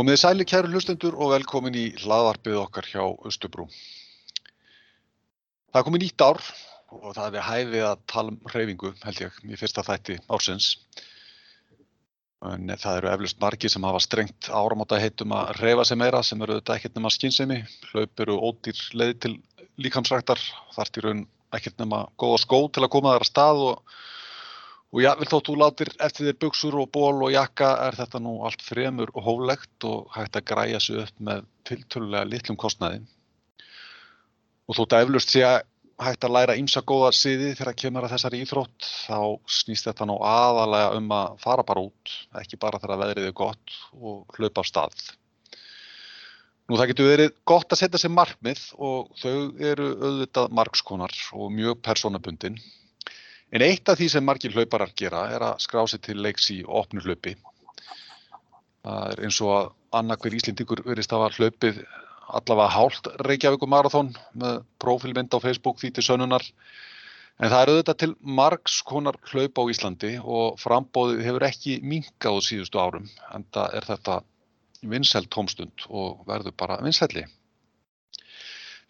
Komið þið sæli kæru hlustendur og velkomin í hlaðvarpið okkar hjá Östubrú. Það er komið nýtt ár og það er við hæfið að tala um hreyfingu held ég í fyrsta þætti ársins. En það eru eflust margi sem hafa strengt áramáta heitum að hreyfa sig meira sem eru auðvitað ekkert nema skynsemi. Hlaup eru ódýr leið til líkamsræktar, þarf til raun ekkert nema góða skó til að koma þær að stað og Og já, vil þótt þú látir eftir þér buksur og ból og jakka er þetta nú allt fremur og hóflegt og hægt að græja sig upp með tiltölulega litlum kostnaði. Og þótt að eflust sé að hægt að læra ímsa góða siði þegar kemur að þessari íþrótt þá snýst þetta nú aðalega um að fara bara út, ekki bara þegar veðrið er gott og hlaupa á stað. Nú það getur verið gott að setja sér markmið og þau eru auðvitað markskonar og mjög personabundin En eitt af því sem margir hlauparar gera er að skrá sig til leiks í opnu hlaupi. Það er eins og að annarkver Íslendingur verist að hafa hlaupið allavega hálft Reykjavík marathón með profilmynd á Facebook því til sönnunar. En það er auðvitað til margs konar hlaup á Íslandi og frambóðið hefur ekki minkað á síðustu árum. En það er þetta vinsælt tómstund og verður bara vinsælli.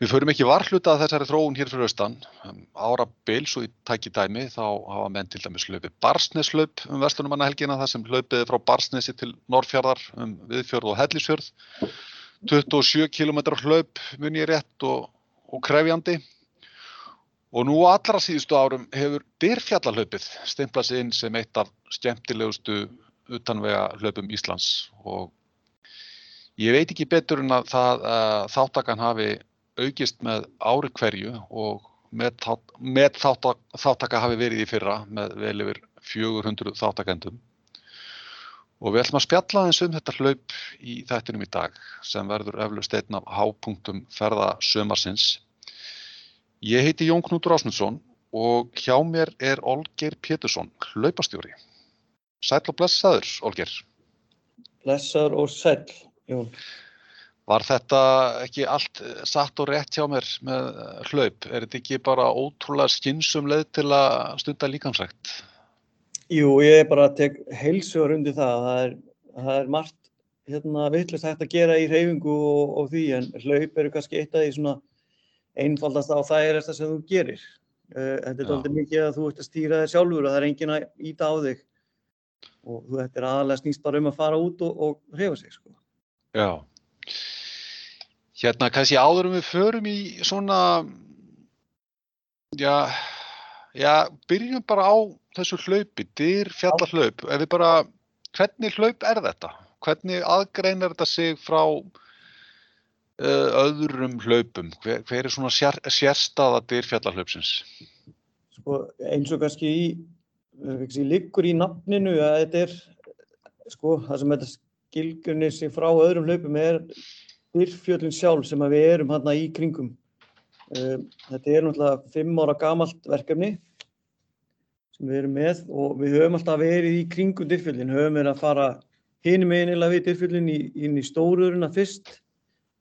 Við förum ekki varhluta að þessari þróun hér fyrir austan. Um, ára bils og í tæki dæmi þá hafa menn til dæmis hlaupið Barsneslaup um vestunumanna helgina þar sem hlaupið frá Barsnesi til Norrfjörðar um Viðfjörð og Hellisfjörð. 27 km hlaup mun ég rétt og, og krefjandi. Og nú allra síðustu árum hefur Dyrfjallahlaupið stimplað sig inn sem eitt af skemmtilegustu utanvega hlaupum Íslands og ég veit ekki betur en að það, uh, þáttakann hafi aukist með ári hverju og með þáttaka hafi verið í fyrra með vel yfir 400 þáttakendum. Og við ætlum að spjalla eins um þetta hlaup í þættinum í dag sem verður eflust einn af hápunktum ferðasömarsins. Ég heiti Jón Knútur Ásmundsson og hjá mér er Olger Pétursson, hlaupastjóri. Sæl og blessaður, Olger. Blessaður og sæl, Jón. Var þetta ekki allt eh, satt og rétt hjá mér með eh, hlaup? Er þetta ekki bara ótrúlega skynsum leið til að stunda líkamsrækt? Jú, ég bara tek heilsugar undir það. Það er, það er margt hérna, vittlust hægt að gera í reyfingu og, og því en hlaup eru kannski eitt af því svona einfaldast á það er þetta sem þú gerir. Eh, þetta er alltaf mikið að þú ert að stýra þér sjálfur og það er engin að íta á þig og þú ættir aðalega snýst bara um að fara út og, og reyfa sig sko. Já. Hérna kannski áður um við förum í svona, já, já, byrjum bara á þessu hlaupi, dyr fjallarhlaup, ef við bara, hvernig hlaup er þetta? Hvernig aðgreinar þetta sig frá uh, öðrum hlaupum? Hver, hver er svona sér, sérstaða dyr fjallarhlaupsins? Sko eins og kannski í, í liggur í nafninu að þetta er, sko það sem þetta skilgjörnir sig frá öðrum hlaupum er Dyrfjöllin sjálf sem við erum hérna í kringum. Um, þetta er náttúrulega fimm ára gamalt verkefni sem við erum með og við höfum alltaf verið í kringum Dyrfjöllin. Höfum verið að fara hinum einilega við Dyrfjöllin inn í stóruðurina fyrst.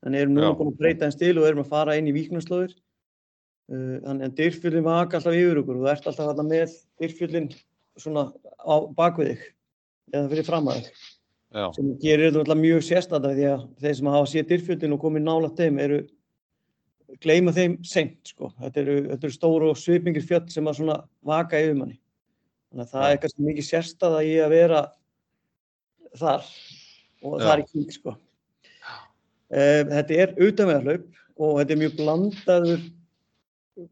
Þannig erum núna búin að breyta einn stil og erum að fara inn í víknarslóðir. Uh, þannig að Dyrfjöllin vaka alltaf yfir okkur og þú ert alltaf hérna með Dyrfjöllin svona á bakvið þig eða fyrir fram að þig. Já. sem gerir þetta mjög sérstæða því að þeir sem hafa séð dyrfjöldin og komið nála þeim eru gleima þeim seint sko. þetta eru, þetta eru stóru og svipingir fjöld sem að svona vaka yfir manni þannig að það Já. er kannski mikið sérstæða í að vera þar og Já. það er ekki sko. uh, þetta er auðvitaðvegarlaup og þetta er mjög blandaður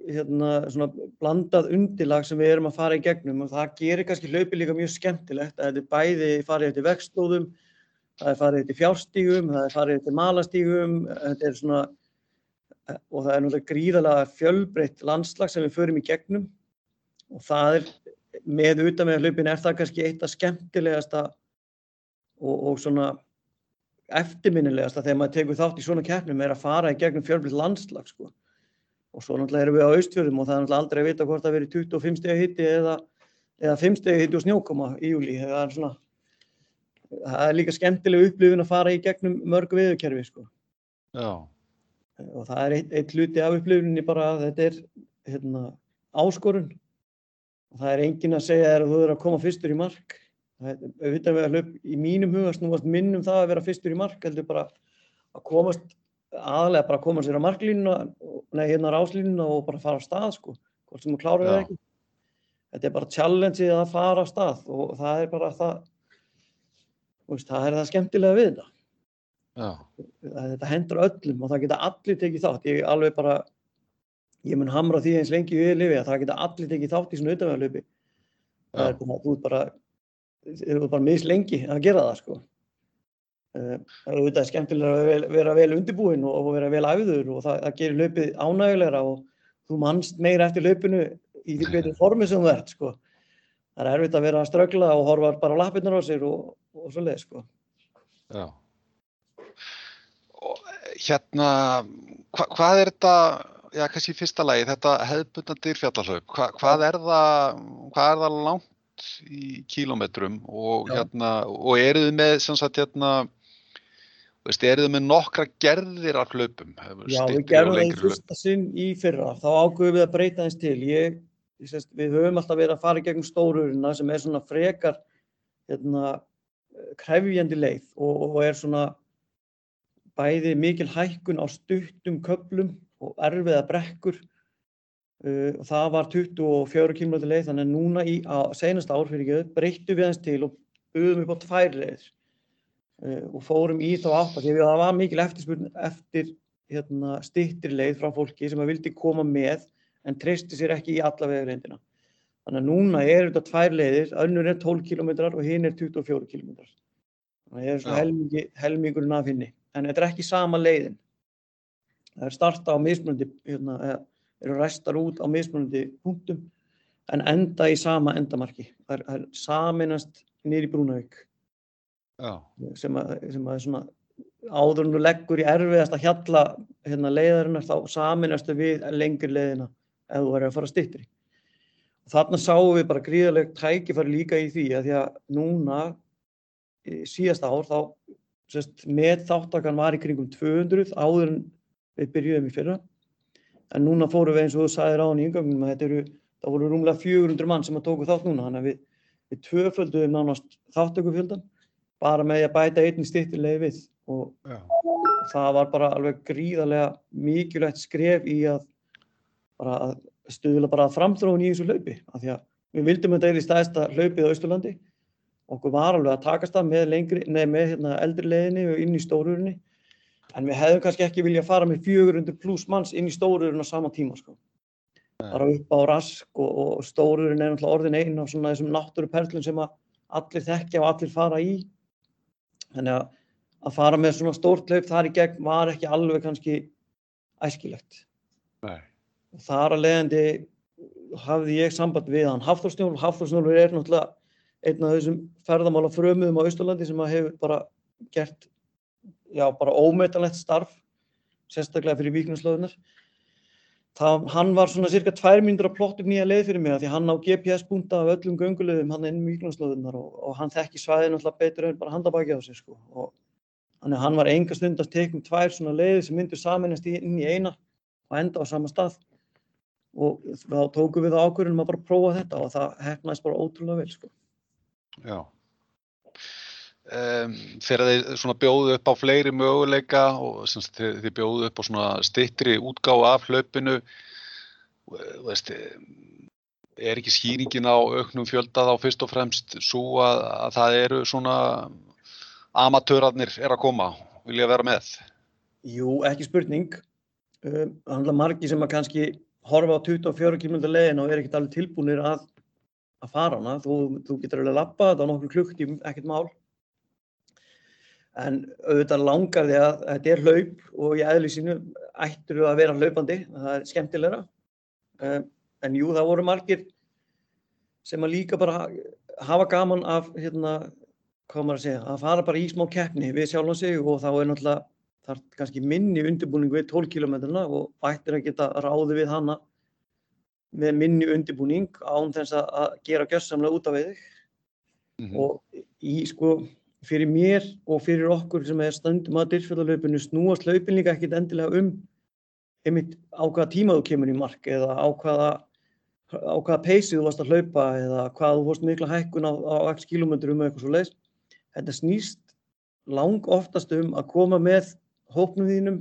hérna, svona blandað undirlag sem við erum að fara í gegnum og það gerir kannski hlaupi líka mjög skemmtilegt. Að þetta er bæði farið eftir vextlóðum, það er farið eftir fjárstígum, það er farið eftir malastígum, þetta er svona og það er náttúrulega gríðalega fjölbreytt landslag sem við förum í gegnum. Og það er með utan með hlaupin er það kannski eitt af skemmtilegasta og, og svona eftirminnilegasta þegar maður tegur þátt í svona keppnum er að fara í gegnum fjölbreytt landslag sko og svo náttúrulega erum við á austfjörðum og það er náttúrulega aldrei að vita hvort það verið 25 steg hitti eða, eða 5 steg hitti og snjókoma í júli það er svona það er líka skemmtileg upplifin að fara í gegnum mörgu viðurkerfi sko. og það er eitt, eitt hluti af upplifinni bara að þetta er hérna, áskorun. Og það er engin að segja að þú eru að koma fyrstur í mark. Auðvitað við að hlaup í mínum huga snúast minnum það að vera fyrstur í mark heldur bara að komast aðalega bara að koma sér á marklínuna nei hérna ráslínuna og bara fara á stað sko, hvort sem þú klárar það ekki. Þetta er bara challenge að fara á stað og það er bara það veist, það er það skemmtilega við þetta. Já. þetta hendur öllum og það geta allir tekið þátt. Ég alveg bara ég mun hamra því eins lengi við lifi að það geta allir tekið þátt í svona auðvitaðlöpi það er er bara þú er bara mislengi að gera það sko eh, það er auðvitað skemmtilega að vera, vel undirbúin og vera vel æfður og það, það gerir löpið ánægulegra og þú mannst meira eftir löpinu í því betur formi sem þú ert sko. Það er erfitt að vera að strögla og horfa bara á lappirnar á sér og, og svo leið sko. Já. Og hérna hva, hvað er þetta já, kannski í fyrsta lagi, þetta hefðbundna dyrfjallahlaup, hva, hvað er það, hvað er það langt í kílometrum og hérna, og eru þið með, sem sagt, hérna, veist, eru þið með nokkra gerðir af hlaupum? Já, við gerum það í fyrsta sinn í fyrra, þá ágöfum við að breyta eins til. Ég, ég sést, við höfum alltaf verið að fara í gegnum stórurina sem er svona frekar hérna, krefjandi leið og, og er svona bæði mikil hækkun á stuttum köplum og erfiða brekkur. Uh, og það var 24 km leið. Þannig að núna í senast ár fyrir ekki breyttum við eins til og buðum upp á tvær leiðir og fórum í þá átt því að það var mikil eftirspurn eftir hérna, stittri leið frá fólki sem að vildi koma með en treysti sér ekki í alla vegarleindina. Þannig að núna er þetta tvær leiðir, önnur er 12 km og hinn er 24 km. Þannig að það er svona helmingi, helmingurinn af hinni. En þetta er ekki sama leiðin. Það er starta á mismunandi, hérna, eða eru restar út á mismunandi punktum en enda í sama endamarki. Það er, það er saminast nýri Brúnavík sem að, sem að svona áður en þú leggur í erfiðasta hjalla hérna, leiðarinnar þá saminastu við lengri leiðina ef þú verður að fara styttri. Og þarna sáum við bara gríðarlegt tækifæri líka í því að því að núna í síðasta ár þá sest, með þáttakan var í kringum 200 áður en við byrjuðum í fyrra. En núna fórum við eins og þú sagðir á hann í yngangunum að þetta eru, það voru rúmlega 400 mann sem að tóku þátt núna þannig að við, við tvöfölduðum nánast þáttökufjöldan bara með að bæta einnig styttir leið við. Og já, það var bara alveg gríðarlega mikilvægt skref í að bara að stuðla bara framþróun í þessu hlaupi. Af því að við vildum þetta er í stæðsta hlaupið á Austurlandi. Okkur var alveg að takast það með, lengri, nei, með hérna, eldri leiðinni og inn í stórurinni en við hefðum kannski ekki viljað fara með 400 pluss manns inn í stórurin á sama tíma sko. Nei. bara upp á rask og, og stórurin er náttúrulega orðin einn af svona þessum náttúruperlum sem að allir þekkja og allir fara í þannig að að fara með svona stórt hlaup þar í gegn var ekki alveg kannski æskilegt. nei, Og þar að leiðandi hafði ég samband við hann Hafþórsnjól. Hafþórsnjólfur er náttúrulega einn af þessum ferðamála frömuðum á Austurlandi sem að hefur bara gert já, bara ómetanlegt starf sérstaklega fyrir viknarslóðunar. Það, hann var svona cirka tvær mínútur að plotta upp nýja leið fyrir mig af því hann á GPS-búnta af öllum göngulegðum hann inn um viknarslóðunar og, og hann þekki svæðið náttúrulega betur en bara handabaki á sig sko. Og að hann var enga stund að tekum tvær svona leiðir sem myndur saminast í- inn í eina og enda á sama stað. Og þá tókum við það ákvörðunum að bara prófa þetta og það hefnaðist bara ótrúlega vel sko. já. Um, þegar þið svona bjóðu upp á fleiri möguleika og sem sagt, þið, þið bjóðu upp á svona stittri útgáfa af hlaupinu veist, er ekki skýringin á auknum fjölda þá fyrst og fremst svo að, að það eru svona amatörarnir er að koma, vilja vera með Jú, ekki spurning. Um, handla margi sem að kannski horfa á 24 km leiðin og er ekkert alveg tilbúinir að, að fara hana. Þú, þú getur alveg að lappa þetta á nokkur klukktímum, ekkert mál. En auðvitað langar því að þetta er hlaup og í eðli sínu ættur að vera hlaupandi, það er skemmtilegra. Um, En jú, það voru margir sem að líka bara hafa gaman af, hérna, hvað maður að segja, að fara bara í smá keppni við sjálfan sig og þá er náttúrulega þar kannski minni undirbúning við 12 km og ættir að geta ráði við hana með minni undirbúning án þess að- gera gjössamlega út af við þig mm og í sko fyrir mér og fyrir okkur sem er stöndum að dyrfjöldalaupinu snúast hlaupin líka ekkit endilega um einmitt á hvaða tíma þú kemur í mark eða á hvaða á hvaða peysi þú varst að hlaupa eða hvað þú fórst mikla hækkun á, á x kilometrum eða eitthvað svo leiðis. Þetta snýst lang oftast um að koma með hópnum þínum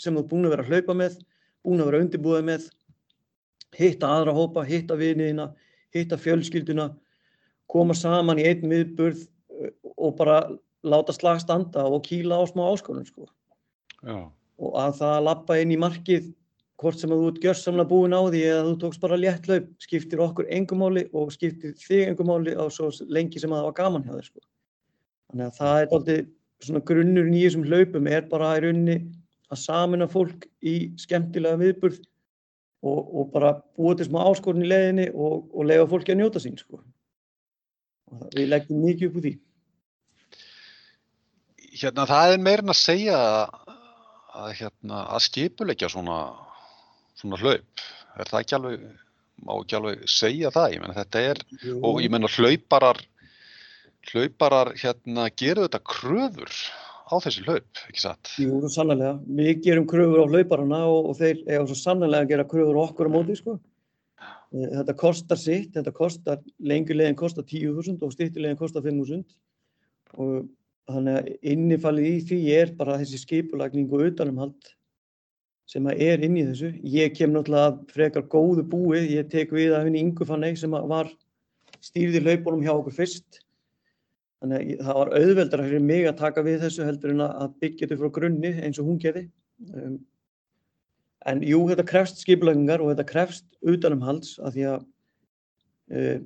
sem þú búin að vera að hlaupa með, búin að vera undirbúið með, hitta aðra hópa, hitta viniðina, hitta fjölskylduna, koma saman í einn viðburð og bara láta slag standa og kýla á smá áskonum sko. Og að það að lappa inn í markið hvort sem að þú ert gjörsamlega búin á því eða þú tókst bara létt hlaup, skiptir okkur engumáli og skiptir þig engumáli á svo lengi sem að það var gaman hjá þér sko. Þannig að það er alltaf svona grunnurinn í þessum hlaupum er bara í rauninni að samina fólk í skemmtilega viðburð og, og bara búa til smá áskorun í leðinni og, og lega fólki að njóta sín sko. Við leggjum mikið upp úr því. Hérna, það er meirinn að segja að, hérna, að skipulegja svona, svona hlaup. Er það ekki alveg, má ekki alveg segja það? Ég menna þetta er, Jú. og ég menna hlauparar, hlauparar hérna gerðu þetta kröfur á þessi hlaup, ekki satt? Jú, sannlega. Við gerum kröfur á hlauparana og, og þeir eiga svo sannlega að gera kröfur á okkur á móti, sko. Eh, Þetta kostar sitt, þetta kostar, lengur leiðin kostar 10.000 og stýttilegin kostar 5.000 og þannig að innifallið í því er bara þessi skipulagning og utanumhald sem að er inn í þessu. Ég kem náttúrulega að frekar góðu búi, ég tek við að henni Ingu Fanney sem að var stýrði hlaupunum hjá okkur fyrst. Þannig að það var auðveldara fyrir mig að taka við þessu heldur en að að byggja þetta frá grunni eins og hún gerði. Um, en jú, þetta krefst skipulagningar og þetta krefst utanumhalds af því að uh,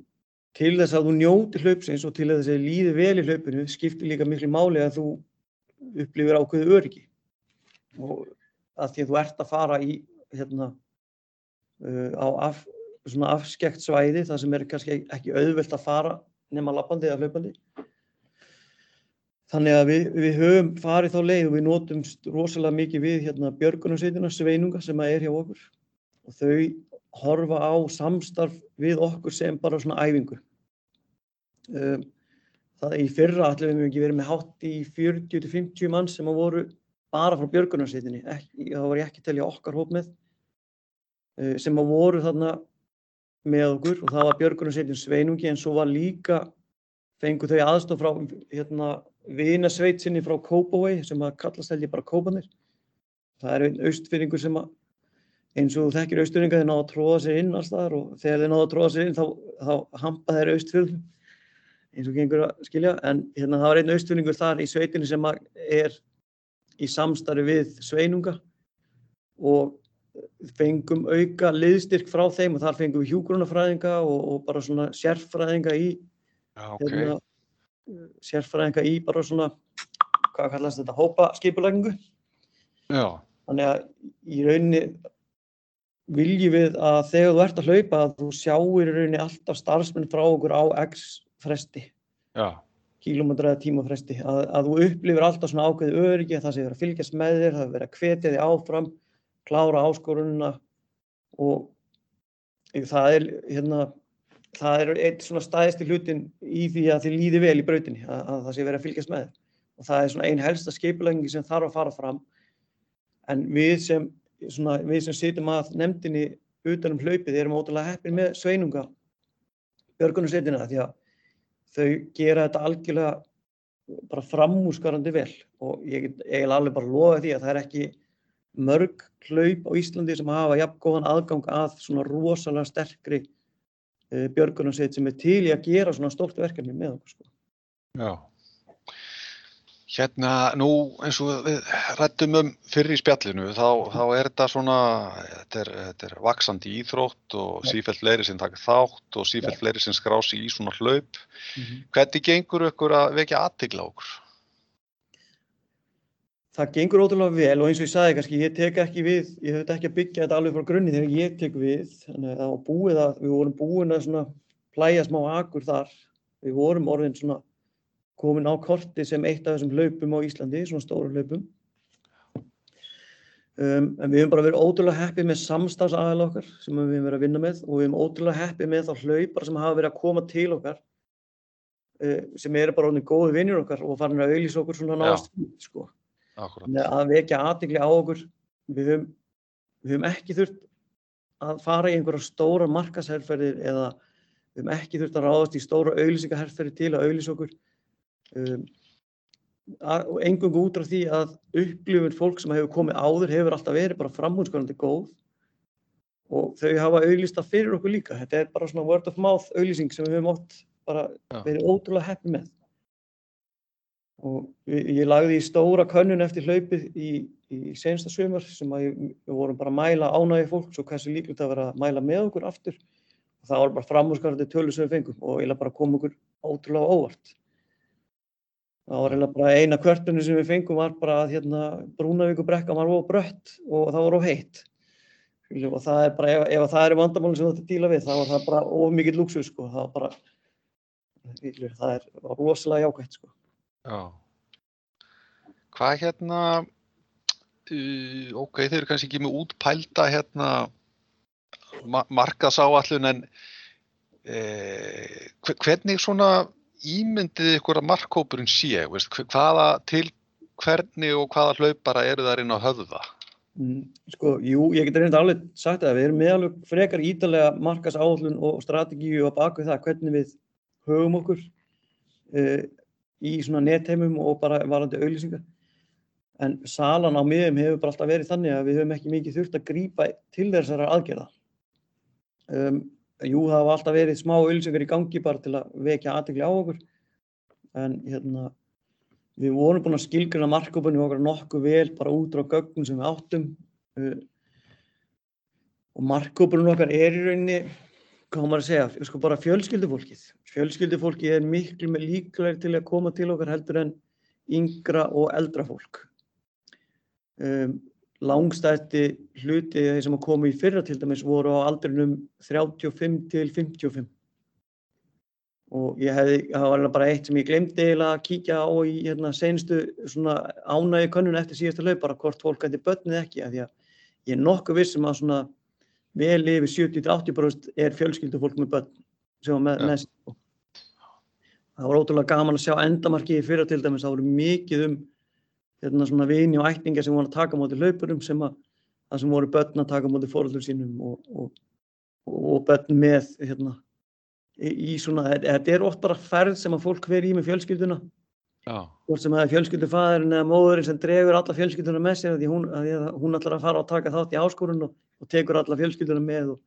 til þess að þú njóti hlaupsins og til þess að þið líði vel í hlaupinu skiptir líka miklu máli að þú upplifir ákveðu öryggi. Og að því að þú ert að fara í hérna uh, á af, svona afskekt svæði þar sem er kannski ekki auðvelt að fara nema lappandi eða hlaupandi. Þannig að við, við höfum farið þá leið og við notum rosalega mikið við hérna björgunarsveitina, sveinunga sem að er hjá okkur. Og þau horfa á samstarf við okkur sem bara svona æfingu. Um, það í fyrra allir við ekki verið með hátt í 40-50 mann sem að voru bara frá björgunarsveitinni, þá var ég ekki að telja okkar hóp með, uh, sem að voru þarna með okkur og það var björgunarsveitin sveinungi en svo var líka fengu þau aðstof frá hérna, vinasveit sinni frá Kópavói sem að kallast held ég bara Kópanir. Það er einn austfyrringur sem að eins og þekkir austfyrringa þeir náðu að tróða sér inn alls staðar og þegar þeir náðu að tróða sér inn þá, þá hampa þeir austfyrðum eins og gengur að skilja en hérna það var einn austfyrringur þar í sveitinu sem er í samstarfi við sveinunga og fengum auka liðstyrk frá þeim og þar fengum við hjúgrunafræðinga og, og bara svona sérfræðinga í Já, ok. hérna, sérfræðinga í bara svona, hvað kallast þetta, hópa skipulagningu. Já, Þannig að í rauninni viljum við að þegar þú ert að hlaupa að þú sjáir rauninni alltaf starfsmenn frá okkur á x fresti, já, kílómetra eða tíma fresti, að, að þú upplifir alltaf svona ákveði öryggi, að það sé verið að fylgjast með þér, það er verið að hvetja þig áfram, klára áskorunina og það er hérna, það er eitt svona stæðsti hlutin í því að þið líði vel í brautinni, að, að það sé verið að fylgjast með þér. Og það er svona ein helsta skipulagningi sem þarf að fara fram. En við sem, svona, við sem sitjum að nefndinni utanum hlaupið erum ótrúlega heppin með sveinunga björgunarsveitina því að þau gera þetta algjörlega bara framúskarandi vel og ég eiginlega alveg bara lofa því að það er ekki mörg hlaup á Íslandi sem hafa jafn góðan aðgang að svona rosalega sterkri uh, björgunarsveit sem er til í að gera svona stórt verkefni með okkur sko. já. Hérna, nú eins og við rættum um fyrir í spjallinu, þá, þá er þetta svona, þetta er, þetta er vaksandi íþrótt og Já. sífellt fleiri sem taka þátt og sífellt Já. fleiri sem skrá sig í svona hlaup. Hvernig gengur ykkur að vekja aðtigla okkur? Það gengur ótrúlega vel og eins og ég sagði kannski, ég tek ekki við, ég höfði ekki að byggja þetta alveg frá grunni þegar ég tek við, þannig að það var búið að, við vorum búin að svona plæja smá akur þar, við vorum orðin svona komin á korti sem eitt af þessum hlaupum á Íslandi, svona stóru hlaupum. Um, en við höfum bara verið ótrúlega heppið með samstafsaðal okkar sem við höfum verið að vinna með og við höfum ótrúlega heppið með þá hlaupar sem hafa verið að koma til okkar uh, sem eru bara orðin góði vinnir okkar og farin að auðlýsa okkur svona náðast sko. Að vekja aðtikli á okkur, við höfum, við höfum ekki þurft að fara í einhverja stóra markasherferðir eða við höfum ekki þurft að ráðast í stóra auðlýsingaherferðir til að auðlýsa okkur um, og engungu út af því að upplifun fólk sem hefur komið áður hefur alltaf verið bara framhúnskonandi góð og þau hafa auðlýsta fyrir okkur líka. Þetta er bara svona word of mouth auðlýsing sem við höfum ótt bara Já. verið ótrúlega hefni með. Og ég, ég lagði í stóra könnun eftir hlaupið í, í sensta sumar sem að ég, við vorum bara að mæla ánægi fólks og hversu líklegt að vera að mæla með okkur aftur. Og það var bara framhúnskonandi tölur sem við fengum og eiginlega bara kom okkur ótrúlega óvart. Það var eiginlega bara eina kvörtunni sem við fengum var bara að hérna Brúnavíkubrekka var of brött og það var of heitt. Og það er bara, ef, ef það eru vandamálinn sem að díla við, þá var það bara of mikill luxus sko. Það var bara, það er rosalega jákvætt sko. Já. Hvað hérna, uh, ok, þeir eru kannski ekki með útpælda hérna ma markaðsáallun en eh, hve- hvernig svona ímyndið ykkur að markkópurinn sé, veist, hvaða til hvernig og hvaða hlaupara eru þar inn á höfða? Mm, Sko, jú, ég get reynda alveg sagt það, við erum með alveg frekar ítalega markasáallun og strategíu á baku það hvernig við höfum okkur uh, í svona netheimum og bara varandi auðlýsingar. En salan á miðum hefur bara alltaf verið þannig að við höfum ekki mikið þurft að grípa til þessara aðgerða. Um, jú, það hafa alltaf verið smá auðlýsingar í gangi bara til að vekja aðtekli á okkur. En hérna, við vorum búin að skilgrina markkópunni okkar nokkuð vel bara út frá gögnum sem við áttum. Uh, og markkópunum okkar er í rauninni, hvað á maður að segja, sko bara fjölskyldufólkið. Fjölskyldufólkið er miklu með líklegir til að koma til okkar heldur en yngra og eldra fólk. Um, langstætti hluti þeir sem að koma í fyrra til dæmis voru á aldrinum 35 til 55 og ég hefði, það var bara eitt sem ég glemdi að kíkja á í hérna senstu svona ánægi könnun eftir síðasta hlaup bara hvort fólk hætti börnið ekki af því að ég er nokkuð vissum að svona vel yfir 70-80% er fjölskyldufólk með börn sem var með, Ja. sko. það var ótrúlega gaman að sjá endamarki í fyrra til dæmis, það voru mikið um hérna svona vini og ætninga sem voru að taka móti hlaupurum sem að það sem voru börn að taka móti fóröldum sínum og, og, og börn með hérna í, í svona, þetta er oft bara ferð sem að fólk veri í með fjölskylduna. Hvort sem það er fjölskyldufæðurinn eða móðurinn sem dregur alla fjölskylduna með sér því hún, hún ætlar að fara og taka þátt í áskorun og, og tekur alla fjölskylduna með og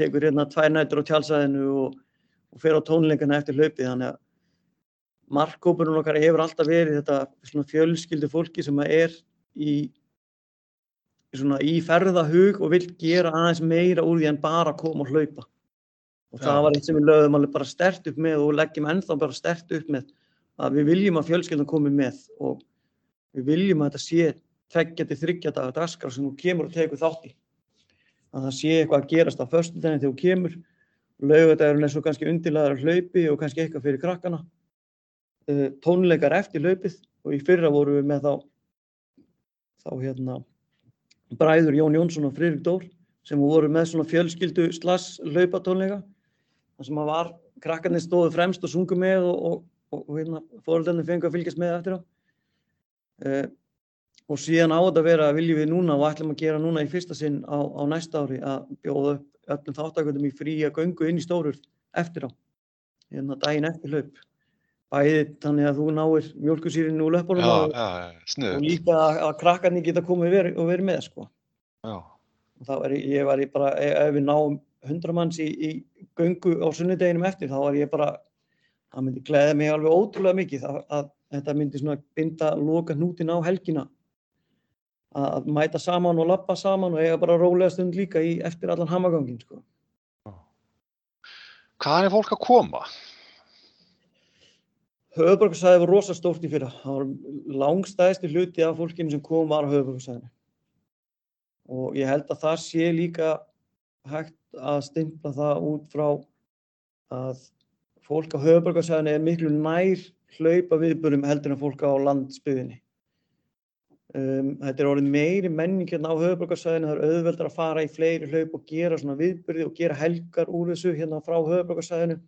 tekur hérna tvær nætur á tjálsæðinu og, og fer á tónleikana eftir hlaupið. Þannig að markkópunum okkar hefur alltaf verið þetta svona fjölskyldu fólki sem er í svona í ferðahug og vil gera aðeins meira úr því en bara koma og hlaupa. Og það Já. var eitt sem við lögðum alveg bara stert upp með og leggjum ennþá bara stert upp með að við viljum að fjölskyldan komi með og við viljum að þetta sé tveggja til þryggja daga dagskrá sem þú kemur og tekur þátt í. Að það sé eitthvað að gerast á föstudaginn þegar þú kemur. Laugardagurinn er svo kannski undirlaður að hlaupi og kannski eitthvað fyrir krakkana tónleikar eftir hlaupið og í fyrra vorum við með þá þá hérna bræður Jón Jónsson og Friðrik Dór sem voru með svona fjölskyldu slass hlaupatónleika þar sem að var krakkarnir stóðu fremst og sungu með og, og, og, og hérna, fóröldarnir fengu að fylgjast með eftir á. Uh, og síðan á þetta að vera viljum við núna og ætlum að gera núna í fyrsta sinn á, á næsta ári að bjóða upp öllum þáttakvöldum í fría göngu inn í stórur eftir á, hérna daginn eftir hlaup. Bæði þannig að þú náir mjölkusýrinu úr löpunum og, og líka að, að krakkarnir geta komið veri, og verið með sko. Og þá var ég, var ég bara, ef ef við náum 100 manns í, í göngu á sunnudeginum eftir, þá var ég bara, það myndi gleða mig alveg ótrúlega mikið að, að þetta myndi svona binda loka hnútin á helgina. Að, að mæta saman og lappa saman og eiga bara rólega stund líka í, eftir allan hamagangin, sko. hvaðan er fólk að koma? Höfuborgarsæði var rosa stórt í fyrra. Það var langstæðsti hluti af fólkinu sem kom var á höfuborgarsæðinu. Og ég held að það sé líka hægt að stimpla það út frá að fólk á höfuborgarsæðinu er miklu nær hlaupa viðburum heldur en fólk á landsbyðinni. Um, þetta er orðið meiri menning hérna á höfuborgarsæðinu, það er auðveldar að fara í fleiri hlaup og gera svona viðburði og gera helgar úr þessu hérna frá höfuborgarsæðinu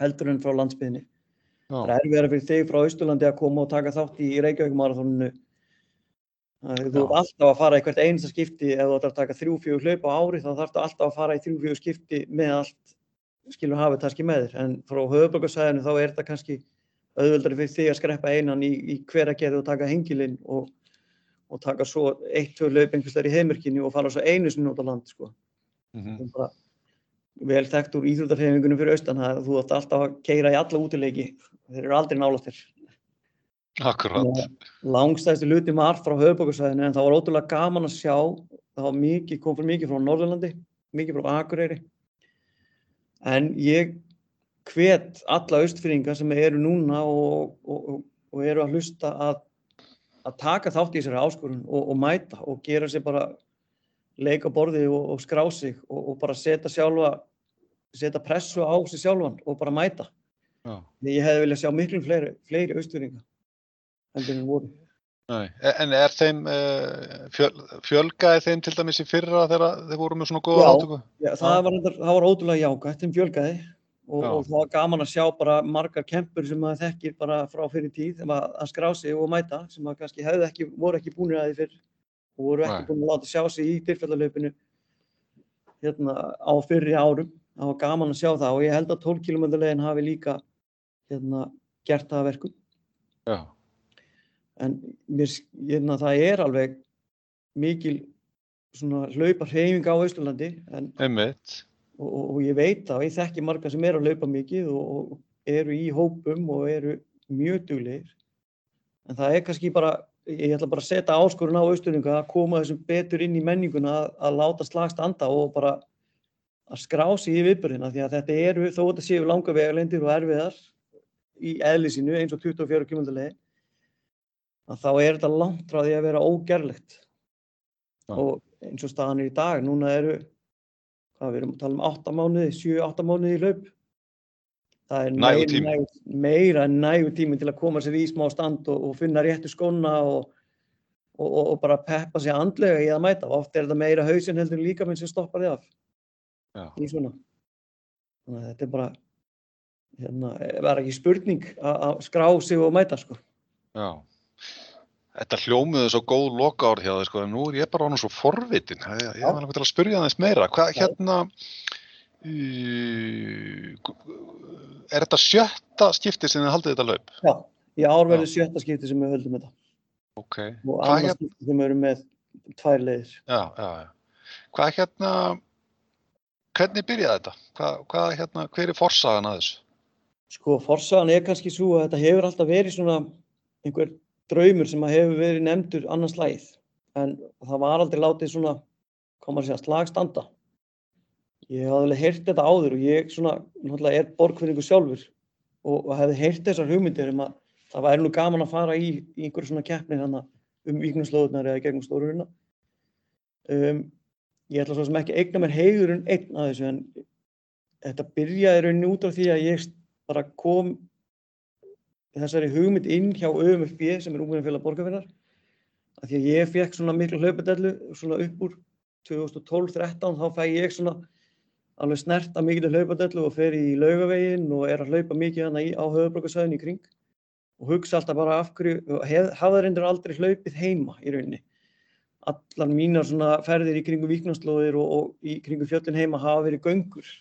heldur en frá landsbyðinni. Það er erfiðara fyrir þig frá Austurlandi að koma og taka þátt í Reykjavík marathóninu Þú ert alltaf að fara í hvert einasta skipti, ef þú ætlar að taka þrjú, fjögur hlaup á ári þá þarfst alltaf að fara í þrjú, fjögur skipti með allt, skilur hafið kannski með þér. En frá höfuborgarsæðinu þá er þetta kannski auðvöldari fyrir því að skreppa einan í, í hver að gerði og taka hengilinn og, og taka svo eitt, tvö hlaup einhvers þar í heimurkinu og fara svo einu sinni út á land, sko. Mm -hmm. vel þekkt úr íþrótafeyfingunum fyrir austan að þú ætti alltaf að keira í alla útileiki, þeir eru aldrei nálattir. Akkurát. Langstæðstu luti margt frá höfubokarsvæðinu en það var ótrúlega gaman að sjá, það mikið, kom fyrir mikið frá Norðurlandi, mikið frá Akureyri. En ég hvet alla austfyrringa sem eru núna og, og, og eru að hlusta að, að taka þátt í þessari áskorun og, og mæta og gera sér bara leika borði og skrá sig og bara setja sjálfa, setja pressu á sig sjálfan og bara mæta. Já. Ég hefði viljað sjá miklu fleiri, fleiri austfyrringa heldur en voru. Nei. E, en er þeim uh, fjöl, fjölgaði þeim til dæmis í fyrra þegar þeir voru með svona góða átöku? Já, það var, það var ótrúlega jágætt, þeim fjölgaði og, og það var gaman að sjá bara margar kempur sem maður þekkir bara frá fyrir tíð að, að skrá sig og mæta sem maður kannski hefði ekki, voru ekki búinir að því fyrr og voru ekki búin að láta sjá sig í dyrfjallalöpinu hérna á fyrri árum. Það var gaman að sjá það og ég held að 12 km leginn hafi líka hérna gert það verkum. Já. En mér, hérna, það er alveg mikil hlaupa hreyfing á Íslandi og, og, og ég veit það og ég þekki marga sem er að hlaupa mikið og, og eru í hópum og eru mjög duglegir. En það er kannski bara ég ætla bara að setja áskorun á Íslandinga að koma þessum betur inn í menninguna að, að láta slagst anda og bara að skrá sig í viðbörðina því að þetta eru þó að þetta séu langa vegalendir og erfiðar í eðlisínu eins og 24 km leið að þá er þetta langt frá því að vera ógerlegt. Ja. og eins og staðan er í dag, núna eru hvað við erum að tala um 8 mánuði 7-8 mánuði í hlaup. Það er meira, næg, meira en nægu tími til að koma sér í smá stand og, og finna réttu skona og, og, og bara peppa sér andlega í að mæta. Og oft er þetta meira hausin heldur líka minn sem stoppar þið af. Ja. í svona. Þannig að þetta er bara hérna, verða ekki spurning að skrá sig og mæta sko Já Þetta hljómiðu svo góð loka ár hjá þig sko, en nú er ég bara ánum svo forvitin. Ég, ég var náttúrulega til að spyrja það eins meira. Hvað hérna, uh, er þetta sjötta skipti sem þið haldið þetta laup? Já, í ár verður sjötta skipti sem við höldum þetta. Ok. Og annars hérna... skipti sem við erum með tvær leiðir. Já, já, já. Hvað hérna, hvernig byrjaði þetta? Hvað, hvað hérna, hver er forsagan að þessu? Sko, forsagan er kannski svo að þetta hefur alltaf verið svona einhver draumur sem hefur verið nefndur annars slæð en það var aldrei látið svona koma að segja slagstanda ég hafði alveg heyrt þetta áður og ég svona náttúrulega er borgfinningu sjálfur og, og hefði heyrt þessar hugmyndir um að það væri nú gaman að fara í, í einhverju svona keppni þannig um viknumslóðunar eða gegnum stóruruna um, ég ætla svo sem ekki eigna mér heigurinn einn að þessu en þetta byrjaði rauninni út á því að ég bara kom þessari hugmynd inn hjá ÖMFB sem er Ungverðinfélag borgarfinnar að því að ég fekk svona miklu hlaupadellu svona upp úr 2012-13 þá fæ ég svona alveg snert að miklu hlaupadellu og fer í laugavegin og er að hlaupa mikið hana í, á höfubrökkarsæðin í kring og hugsa alltaf bara af hverju hafa reyndir aldrei hlaupið heima í rauninni. Allar mínar svona ferðir í kringu viknarslóðir og, og í kringu fjöllin heima hafa verið göngur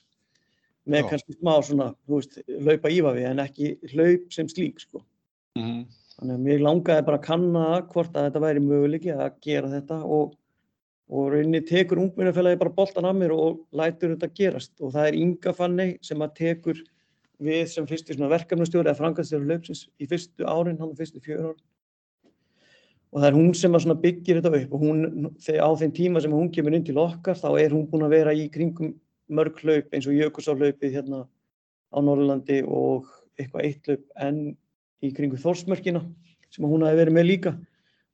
með Já. kannski smá svona, þú veist, hlaupa ífavi en ekki hlaup sem slík sko. Mm -hmm. Þannig að mér langaði bara að kanna hvort að þetta væri möguleiki að gera þetta og, og rauninni tekur ungminnafélagi bara boltan af mér og lætur þetta gerast og það er Inga Fanni sem að tekur við sem fyrstu verkefnustjóri eða frangastöru hlaupsins í fyrstu árin, hann er fyrstu fjör árin og það er hún sem að byggja þetta upp og hún, á þeim tíma sem hún kemur inn til okkar þá er hún búin að vera í kringum mörg hlaup eins og Jökulsárhlaupið hérna á Norrlandi og eitthvað eitt hlaup enn í kringu Þórsmörkina sem hún hafi verið með líka.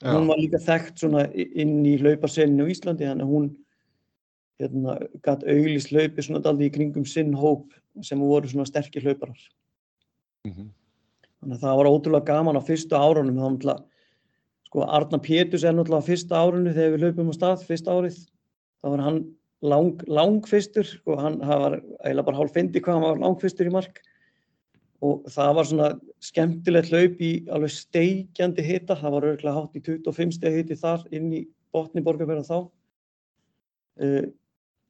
Já. Hún var líka þekkt svona inn í hlauparseninu á Íslandi þannig að hún hérna, gætt auglist hlaupi svona daldi í kringum sinn hóp sem voru svona sterkir hlauparar. Mm -hmm. Þannig að það var ótrúlega gaman á fyrstu árunum. Það var náttúrulega, sko Arna Pétus er náttúrulega á fyrsta árunni þegar við hlaupum á stað, fyrsta árið. Það var hann lang, langfistur og hann var eiginlega bara hálf fyndi hvað hann var langfistur í mark og það var svona skemmtilegt hlaup í alveg steikjandi hita, það var örgulega hátt í 25 steg hiti þar inn í botni borgarferða þá uh,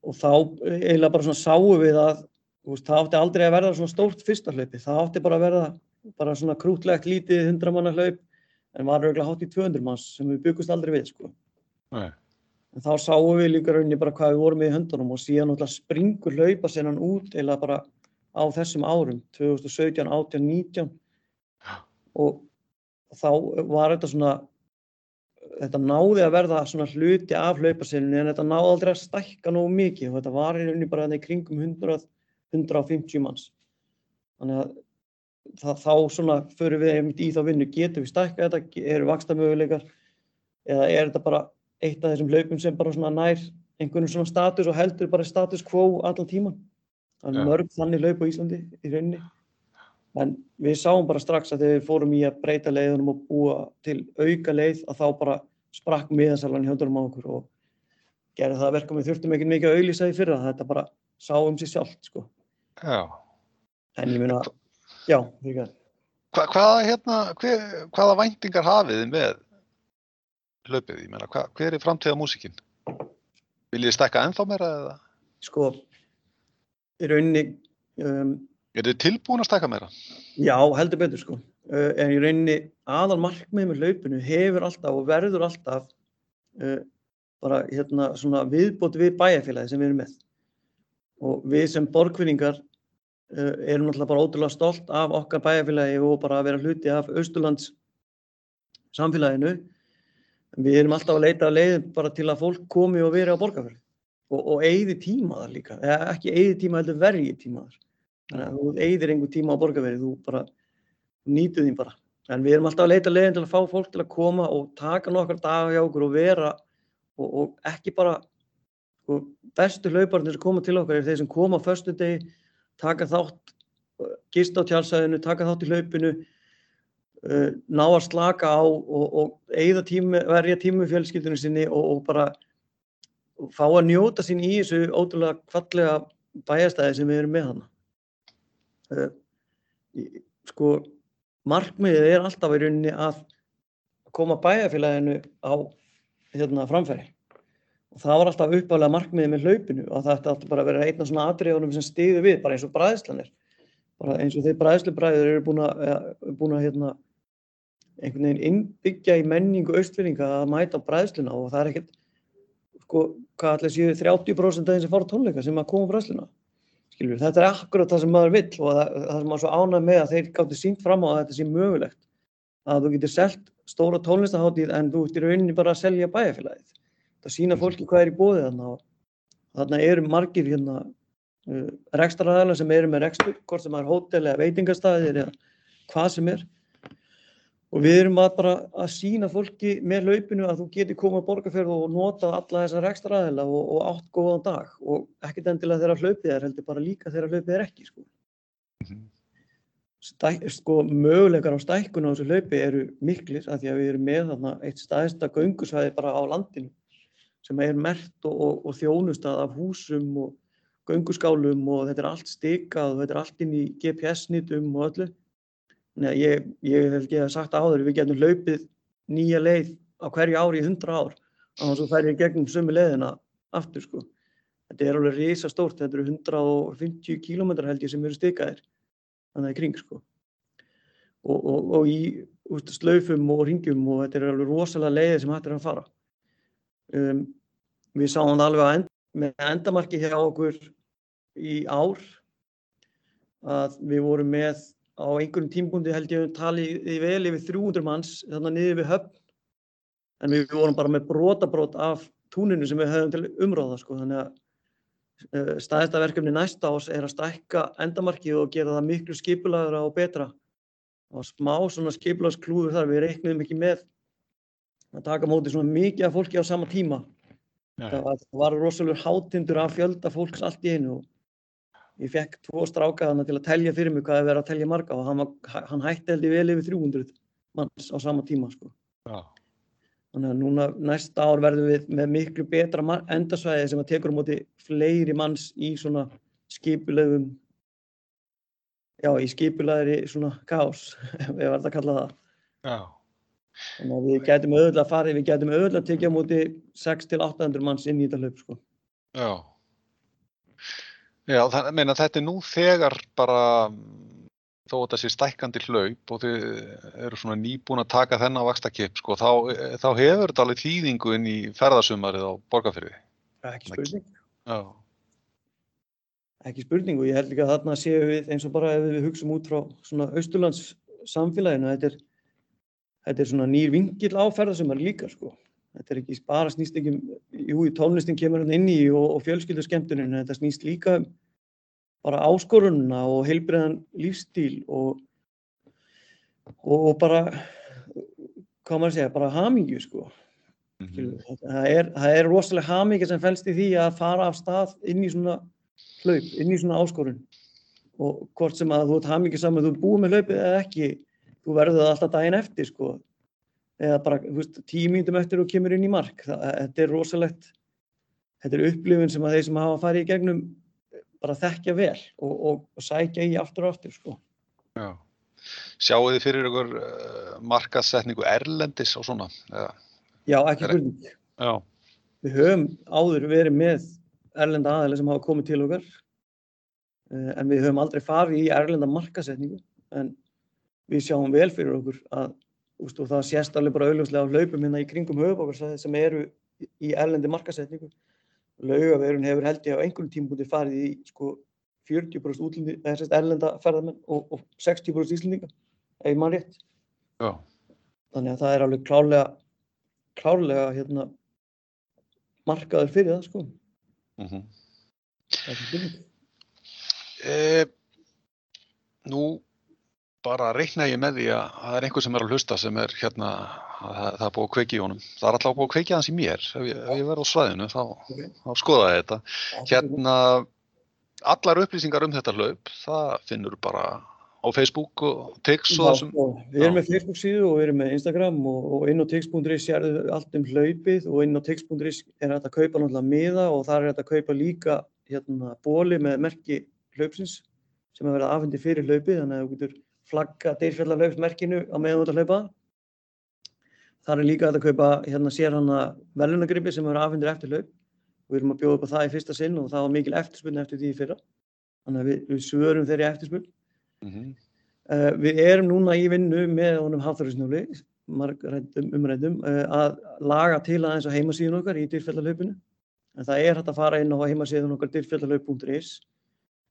og þá eiginlega bara svona sáum við að veist, það átti aldrei að verða svona stórt fyrsta hlaupi, það átti bara að verða bara svona krútlegt lítið 100 manna hlaup en var örgulega hátt í 200 manns sem við byggust aldrei við sko. Nei. En þá sáum við líka rauninni bara hvað við vorum með í höndunum og síðan náttúrulega springur hlaupa sennan út eða bara á þessum árum, 2017, 18, 19 og þá var þetta svona, þetta náði að verða svona hluti af hlaupasenninu en þetta náði aldrei að stækka nógu mikið og þetta var í rauninni bara í kringum 100, 150 manns. Þannig að það, þá svona förum við einmitt í þá vinnu, getum við stækka þetta, eru vaksta möguleikar eða er þetta bara eitt af þessum hlaupum sem bara svona nær einhvern svona status og heldur bara status quo allan tíman. Það er mörg þannig hlaup á Íslandi í rauninni. En við sáum bara strax að þegar við fórum í að breyta leiðunum og búa til auka leið að þá bara sprakk miðansalan í höndunum á okkur og gerði það verka við þurftum ekki mikið að auðlýsa því fyrra. Þetta bara sá um sig sjálft sko. Já. En ég meina, já, fyrir ekki. Hva, hvaða, hérna, hver, hvaða væntingar hafið þið með hlaupið? Ég meina, hva, hver er framtíða músikinn? Viljið þið stekka ennþá meira eða? Sko, í rauninni... Um, er þið tilbúin að stekka meira? Já, heldur betur sko. Uh, en í rauninni aðal markmið með hlaupinu hefur alltaf og verður alltaf uh, bara hérna svona viðbót við bæjarfélagi sem við erum með. Og við sem borgfinningar uh, erum náttúrulega bara ótrúlega stolt af okkar bæjarfélagi og bara að vera hluti af Östurlands samfélaginu. Við erum alltaf að leita að leið bara til að fólk komi og veri á borgarfjöld og, og eigði tíma þar líka, eða ekki eigði tíma heldur vergi tíma þar. Þannig að þú eigðir einhver tíma á borgarfjöld, þú bara nýtu þín bara. En við erum alltaf að leita leiðin til að fá fólk til að koma og taka nokkar daga hjá okkur og vera og, og ekki bara og bestu hlauparnir sem koma til okkar er þeir sem koma á förstu degi, taka þátt, gist á tjálsæðinu, taka þátt í hlaupinu, uh, ná að slaka á og, og eigða tími, verja tími fjölskyldunum sinni og, og bara fá að njóta sín í þessu ótrúlega kvallega bæjastæði sem við erum með hana. Uh, sko, markmiðið er alltaf í rauninni að koma bæjarfélaginu á hérna, framfæri. Og það var alltaf uppálega markmiðið með hlaupinu og það ætti alltaf bara að vera einn af svona atriðunum sem stiði við, bara eins og bræðslanir. Bara eins og þeir bræðslubræður eru búin að, búin að hérna, einhvern veginn innbyggja í menningu austfinninga að mæta bræðsluna og það er ekkert, sko, hvað allir séu 30% af þeim sem fara tónleika sem að koma bræðsluna. Skilur, þetta er akkurat það sem maður vill og það, það sem maður svo ánað með að þeir gáttu sínt fram á að þetta sé mögulegt. Að þú getur selt stóra tónlistaháttíð en þú ert í rauninni bara að selja bæjarfélagið. Það sína fólki hvað er í bóðið þarna og þarna eru margir hérna uh, rekstraræðilega sem eru með rekstur, hvort sem er hótel eða veitingastæðir eða hvað sem er. Og við erum að bara að sína fólki með hlaupinu að þú geti komið á borgarferð og nota alla þessa rekstraræðilega og, og átt góðan dag og ekkert endilega þegar hlaupið er heldur bara líka þegar hlaupið er ekki sko. Mm -hmm. Stæk, sko, möguleikar á stækkun á þessu hlaupi eru miklir af því að við erum með þarna eitt staðista göngusvæði bara á landinu sem er mert og, og, og þjónustað af húsum og gönguskálum og þetta er allt stikað og þetta er allt inn í GPS-nýtum og öllu. Nei, ég, ég hef ekki sagt áður, við getum hlaupið nýja leið á hverju ári í 100 ár og þannig að það færir gegnum sömu leiðina aftur sko. Þetta er alveg risa stórt, þetta eru 150 kílómetrar held ég sem eru stikaðir þannig í kring sko. Og, og, og í úst, slaufum og ringjum og þetta er alveg rosalega leiðir sem hægt er að fara. Um, við sáum það alveg end, með endamarki hjá okkur í ár að við vorum með á einhverjum tímpundi held ég að tali í vel yfir 300 manns þannig niður við höfn en við vorum bara með brotabrót af túninu sem við höfum til umráða sko þannig að Eh, Stæðista verkefni næsta ás er að stækka endamarkið og gera það miklu skipulagra og betra. Var smá svona skipulagsklúður þar, við reiknum ekki með að taka móti svona mikið af fólki á sama tíma. Það var, var rosalega hátindur af fjölda fólks allt í einu og ég fekk tvo stráka þannig til að telja fyrir mig hvað það verið að telja marga og hann, hann hætti held ég vel yfir 300 manns á sama tíma sko. Já. Þannig að núna næsta ár verðum við með miklu betra endasvæði sem að tekur á móti fleiri manns í svona skipulegum já, í skipulaðri svona kaos, ef við verðum að kalla það. Já. Þannig að við gætum auðvitað farið, við gætum auðvitað tekið á móti 6-800 manns inn í þetta hlaup, sko. Já. Já, það, meina, þetta er nú þegar bara, þó að það sé stækkandi hlaup og þið eru svona nýbúin að taka þennan vakstakip, sko, þá, þá hefur þetta alveg þýðingu inn í ferðasumarið á borgarfyrði. Ekki spurning. Já. Ekki spurning og ég held líka að þarna séum við eins og bara ef við hugsaum út frá svona austurlands samfélaginu, þetta er, þetta er svona nýr vingill á ferðasumar líka, sko. Þetta er ekki bara snýst ekki um, jú, tónlistin kemur hann inn í og, og fjölskyldu skemmtuninu, þetta snýst líka um bara áskorunna og heilbriðan lífstíl og, og, og bara, hvað maður segja, bara hamingju, sko. Mhm. Það er, það er rosalega hamingja sem fælst í því að fara af stað inn í svona hlaup, inn í svona áskorun. Og hvort sem að þú ert hamingja saman, þú ert búið með hlaupið eða ekki, þú verður það alltaf daginn eftir, sko eða bara veist, tíu mínutum eftir og kemur inn í mark. Það, þetta er rosalegt, þetta er upplifun sem að þeir sem hafa farið í gegnum bara þekkja vel og, og, og sækja í aftur og aftur. Sko. Já. Sjáu þið fyrir ykkur uh, markasetningu erlendis og svona? Ja. Já, ekki spurning. Já. Við höfum áður verið með erlenda aðeins sem hafa komið til okkar uh, en við höfum aldrei farið í erlenda markasetningu en við sjáum vel fyrir okkur að og það sést alveg bara auðvitað á hlaupum hérna í kringum höfubokarsæði sem eru í erlendi markasetningu. Laugaveirun hefur held ég á einhvern tímbúti farið í sko 40% útlindi, erlenda ferðarmenn og, og 60% íslendinga, ef mann rétt. Já. Þannig að það er alveg klárlega, klárlega hérna, markaður fyrir það sko. Mm -hmm. Það er ekki byrjum. E, nú bara reikna ég með því að það er einhver sem er að hlusta sem er hérna, það, það er búið að kveiki í honum. Það er alltaf búið að kveiki hans í mér. Ef ég, ef ég verð á svæðinu þá, Okay. þá skoða ég þetta. Hérna, allar upplýsingar um þetta hlaup, það finnur bara á Facebook og Tix og þessum. sko, við erum með Facebook síðu og við erum með Instagram og, og inn á tix.is sérðu allt um hlaupið og inn á tix.is er hægt að kaupa náttúrulega miða og þar er hægt að kaupa líka hérna bóli með merki hlaupsins sem er verið afhendi fyrir hlaupið þannig að þú getur flagga deyrfjallahlaupsmerkinu á meðan ert að hlaupa. Þar er líka að kaupa hérna sér hana velunagripi sem er afhendir eftir hlaup og við erum að bjóða upp á það í fyrsta sinn og það var mikil eftirspunni eftir því fyrra. Þannig að við, við svörum þeirri eftirspunn. Mm -hmm. Uh, við erum núna í vinnu með honum Hafþórisnjóli, margrættum umrættum, uh, að laga til aðeins á heimasíðun okkar í dyrfjallahlaupinu. En það er hægt að fara inn á heimasíðun okkar dyrfjallahlaup.is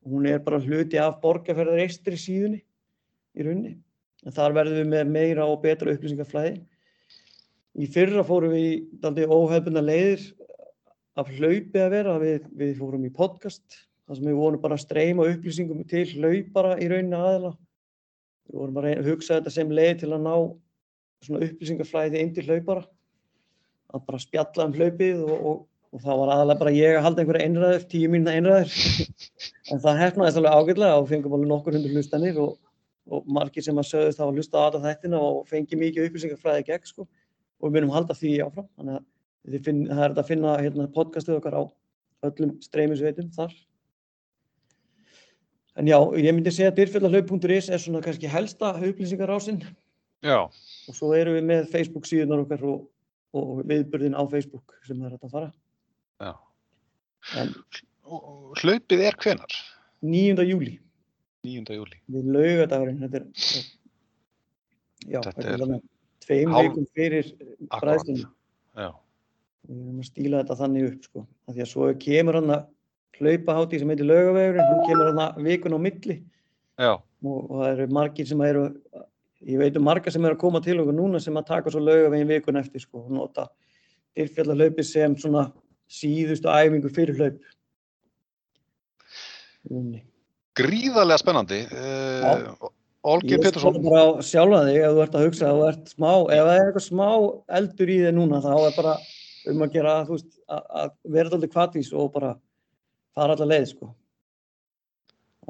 og hún er bara hluti af borgarferðar eistri síðunni í rauninni. En þar verðum við með meira og betra upplýsingaflæði. Í fyrra fórum við í daldi óhefbundna leiðir af hlaupi að vera. Við, við fórum í podcast, þar sem við vorum bara að streyma upplýsingum til hlaupara í rauninni aðeila. Við vorum bara að hugsa þetta sem leið til að ná svona upplýsingaflæði inn til hlaupara. Að bara spjalla um hlaupið og, og, og þá var aðalega bara ég að halda einhverja einræður, tíu mínuna einræður. en það hefnaðist alveg ágætlega og fengum alveg nokkur hundur hlustanir og, og margir sem að sögðust þá að hlusta á alla þættina og fengi mikið upplýsingaflæði gegn sko. Og við munum halda því áfram. Þannig að finn, það er að finna hérna, podcastið okkar á öllum streymisveitum þar. En já, ég myndi segja að dyrfjallahlaup.is er svona kannski helsta upplýsingarásinn Já, og svo erum við með Facebook síðunar okkar og, og viðbörðin á Facebook sem það er að fara. já. En Hlaupið er hvenar? 9. júli, 9. júli. við laugadagurinn, þetta er, já, Þetta er er tveim hálf- vikum fyrir bræðslunum. Já, Við erum að stíla þetta þannig upp, sko. Af því að svo kemur hann að hlaupahátti sem heitir laugavegurinn, hún kemur hann að vikun á milli já, og, og það eru margir sem eru, ég veit um marga sem eru að koma til okkur núna sem að taka svo laugavegin vikun eftir, sko, og nota dyrfjallahlaupi sem svona síðustu æfingu fyrir hlaup. Rauninni. Gríðarlega spennandi. Uh, Olgir Ég Pétursson, skoða bara á sjálfa þig ef þú ert að hugsa að ef það er eitthvað smá eldur í þig núna þá er bara um að gera, veist, að, að vera alltaf kvartís og bara fara allar leið, sko.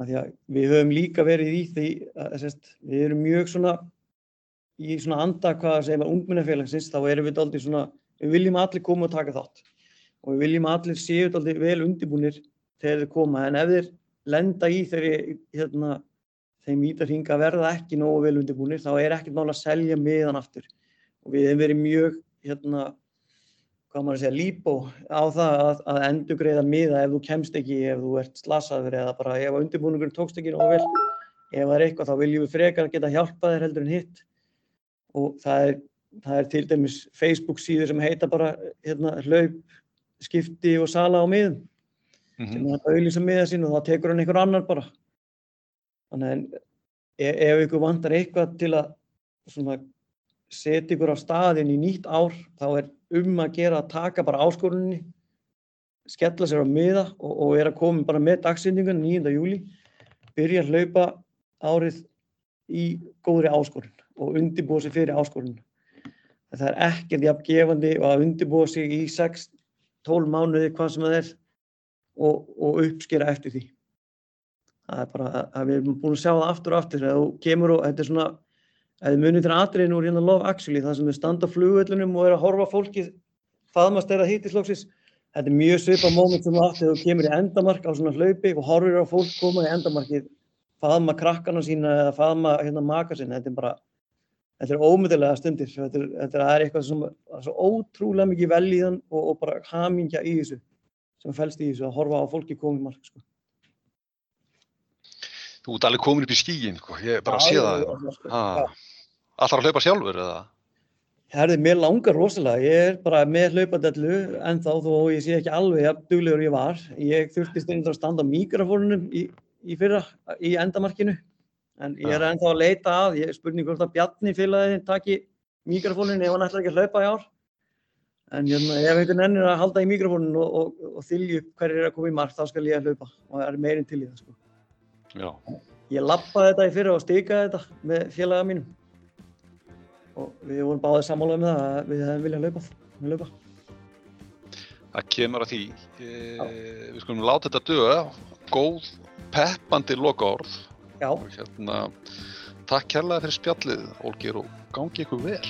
Að við höfum líka verið í því, að, sérst, við erum mjög svona, í svona anda hvað sem er ungminnafélagsins, þá erum við alltaf svona, við viljum að allir koma og taka þátt og við viljum að allir séu alltaf vel undirbúnir þegar þeir koma, en ef þeir lenda í þeirri, hérna, þeim vítarhinga verða ekki nógu vel undirbúinir, þá er ekkert mál að selja miðan aftur. Og við hefum verið mjög, hérna, hvað maður að segja, líbó á það að, að endur greiða miða ef þú kemst ekki, ef þú ert slasaður eða bara ef undirbúningurinn tókst ekki nógu vel. Ef það er eitthvað þá viljum við frekar geta hjálpað þér heldur en hitt. Og það er, það er til dæmis Facebook síður sem heita bara hérna, hlaup, skipti og sala á miðum Mhm. sem hann auðlýsa miða sín og þá tekur hann einhver annar bara. Þannig að ef, ef ykkur vantar eitthvað til að svona, setja ykkur á staðinn í nýtt ár, þá er um að gera að taka bara áskoruninni, skella sér á miða og, og er að koma bara með dagsendingun 9. júli, byrja að hlaupa árið í góðri áskorun og undirbúa sig fyrir áskoruninu. Það er ekkert jafn gefandi og að undirbúa sig í 6-12 mánuði hvað sem það er og, og uppskera eftir því. Það er bara að- að við erum búin að sjá það aftur og aftur. Þegar þú kemur og þetta er svona, ef þið munið til atriðin úr hérna Love Actually, það sem þau standa á flugvöllunum og er að horfa á fólkið faðmast þeirra hittislóksis. Þetta er mjög svipað moment sem átt þegar þú kemur í endamark á svona hlaupi og horfir á fólk koma í endamarkið, faðma krakkana sína eða faðma hérna maka sinna. Þetta er bara, þetta er ómyndilega stundir. Þetta er, þetta er, það er eitthvað sem það er svo ótrúlega mikið velíðan og, og bara hamingja í þessu sem fælst í þessu að horfa á fólki komið mark sko. Þú ert alveg komin upp í skíin, sko. ég bara sé það. sko. Allar að hlaupa sjálfur eða? Herði, mér langar rosalega, ég er bara með hlaupadellu ennþá þó ég sé ekki alveg jafn duglegur ég var. Ég þurfti stundum að standa mikrofónunum í, í fyrra, í endamarkinu. En ég er ennþá að leita að, ég spurning hvort að Bjarni félagið taki mikrofónunin ef hann ætlar ekki að hlaupa í ár. En hérna, ef einhvern ennir að halda í mikrofónun og, og, og þylja upp hverjir er að koma í mark, þá skal ég hlaupa og það er meirinn til í það. Sko. Já. Ég lappaði þetta í fyrra og stikaði þetta með félaga mínum og við vorum báðið sammálaðið með það að við hefðum viljað hlaupa, við hlaupa. Það kemur að því. E, við skulum láta þetta döga. Góð, peppandi loka orð. Já, Og hérna, takk kærlega fyrir spjallið, Olgir, og gangi ykkur vel.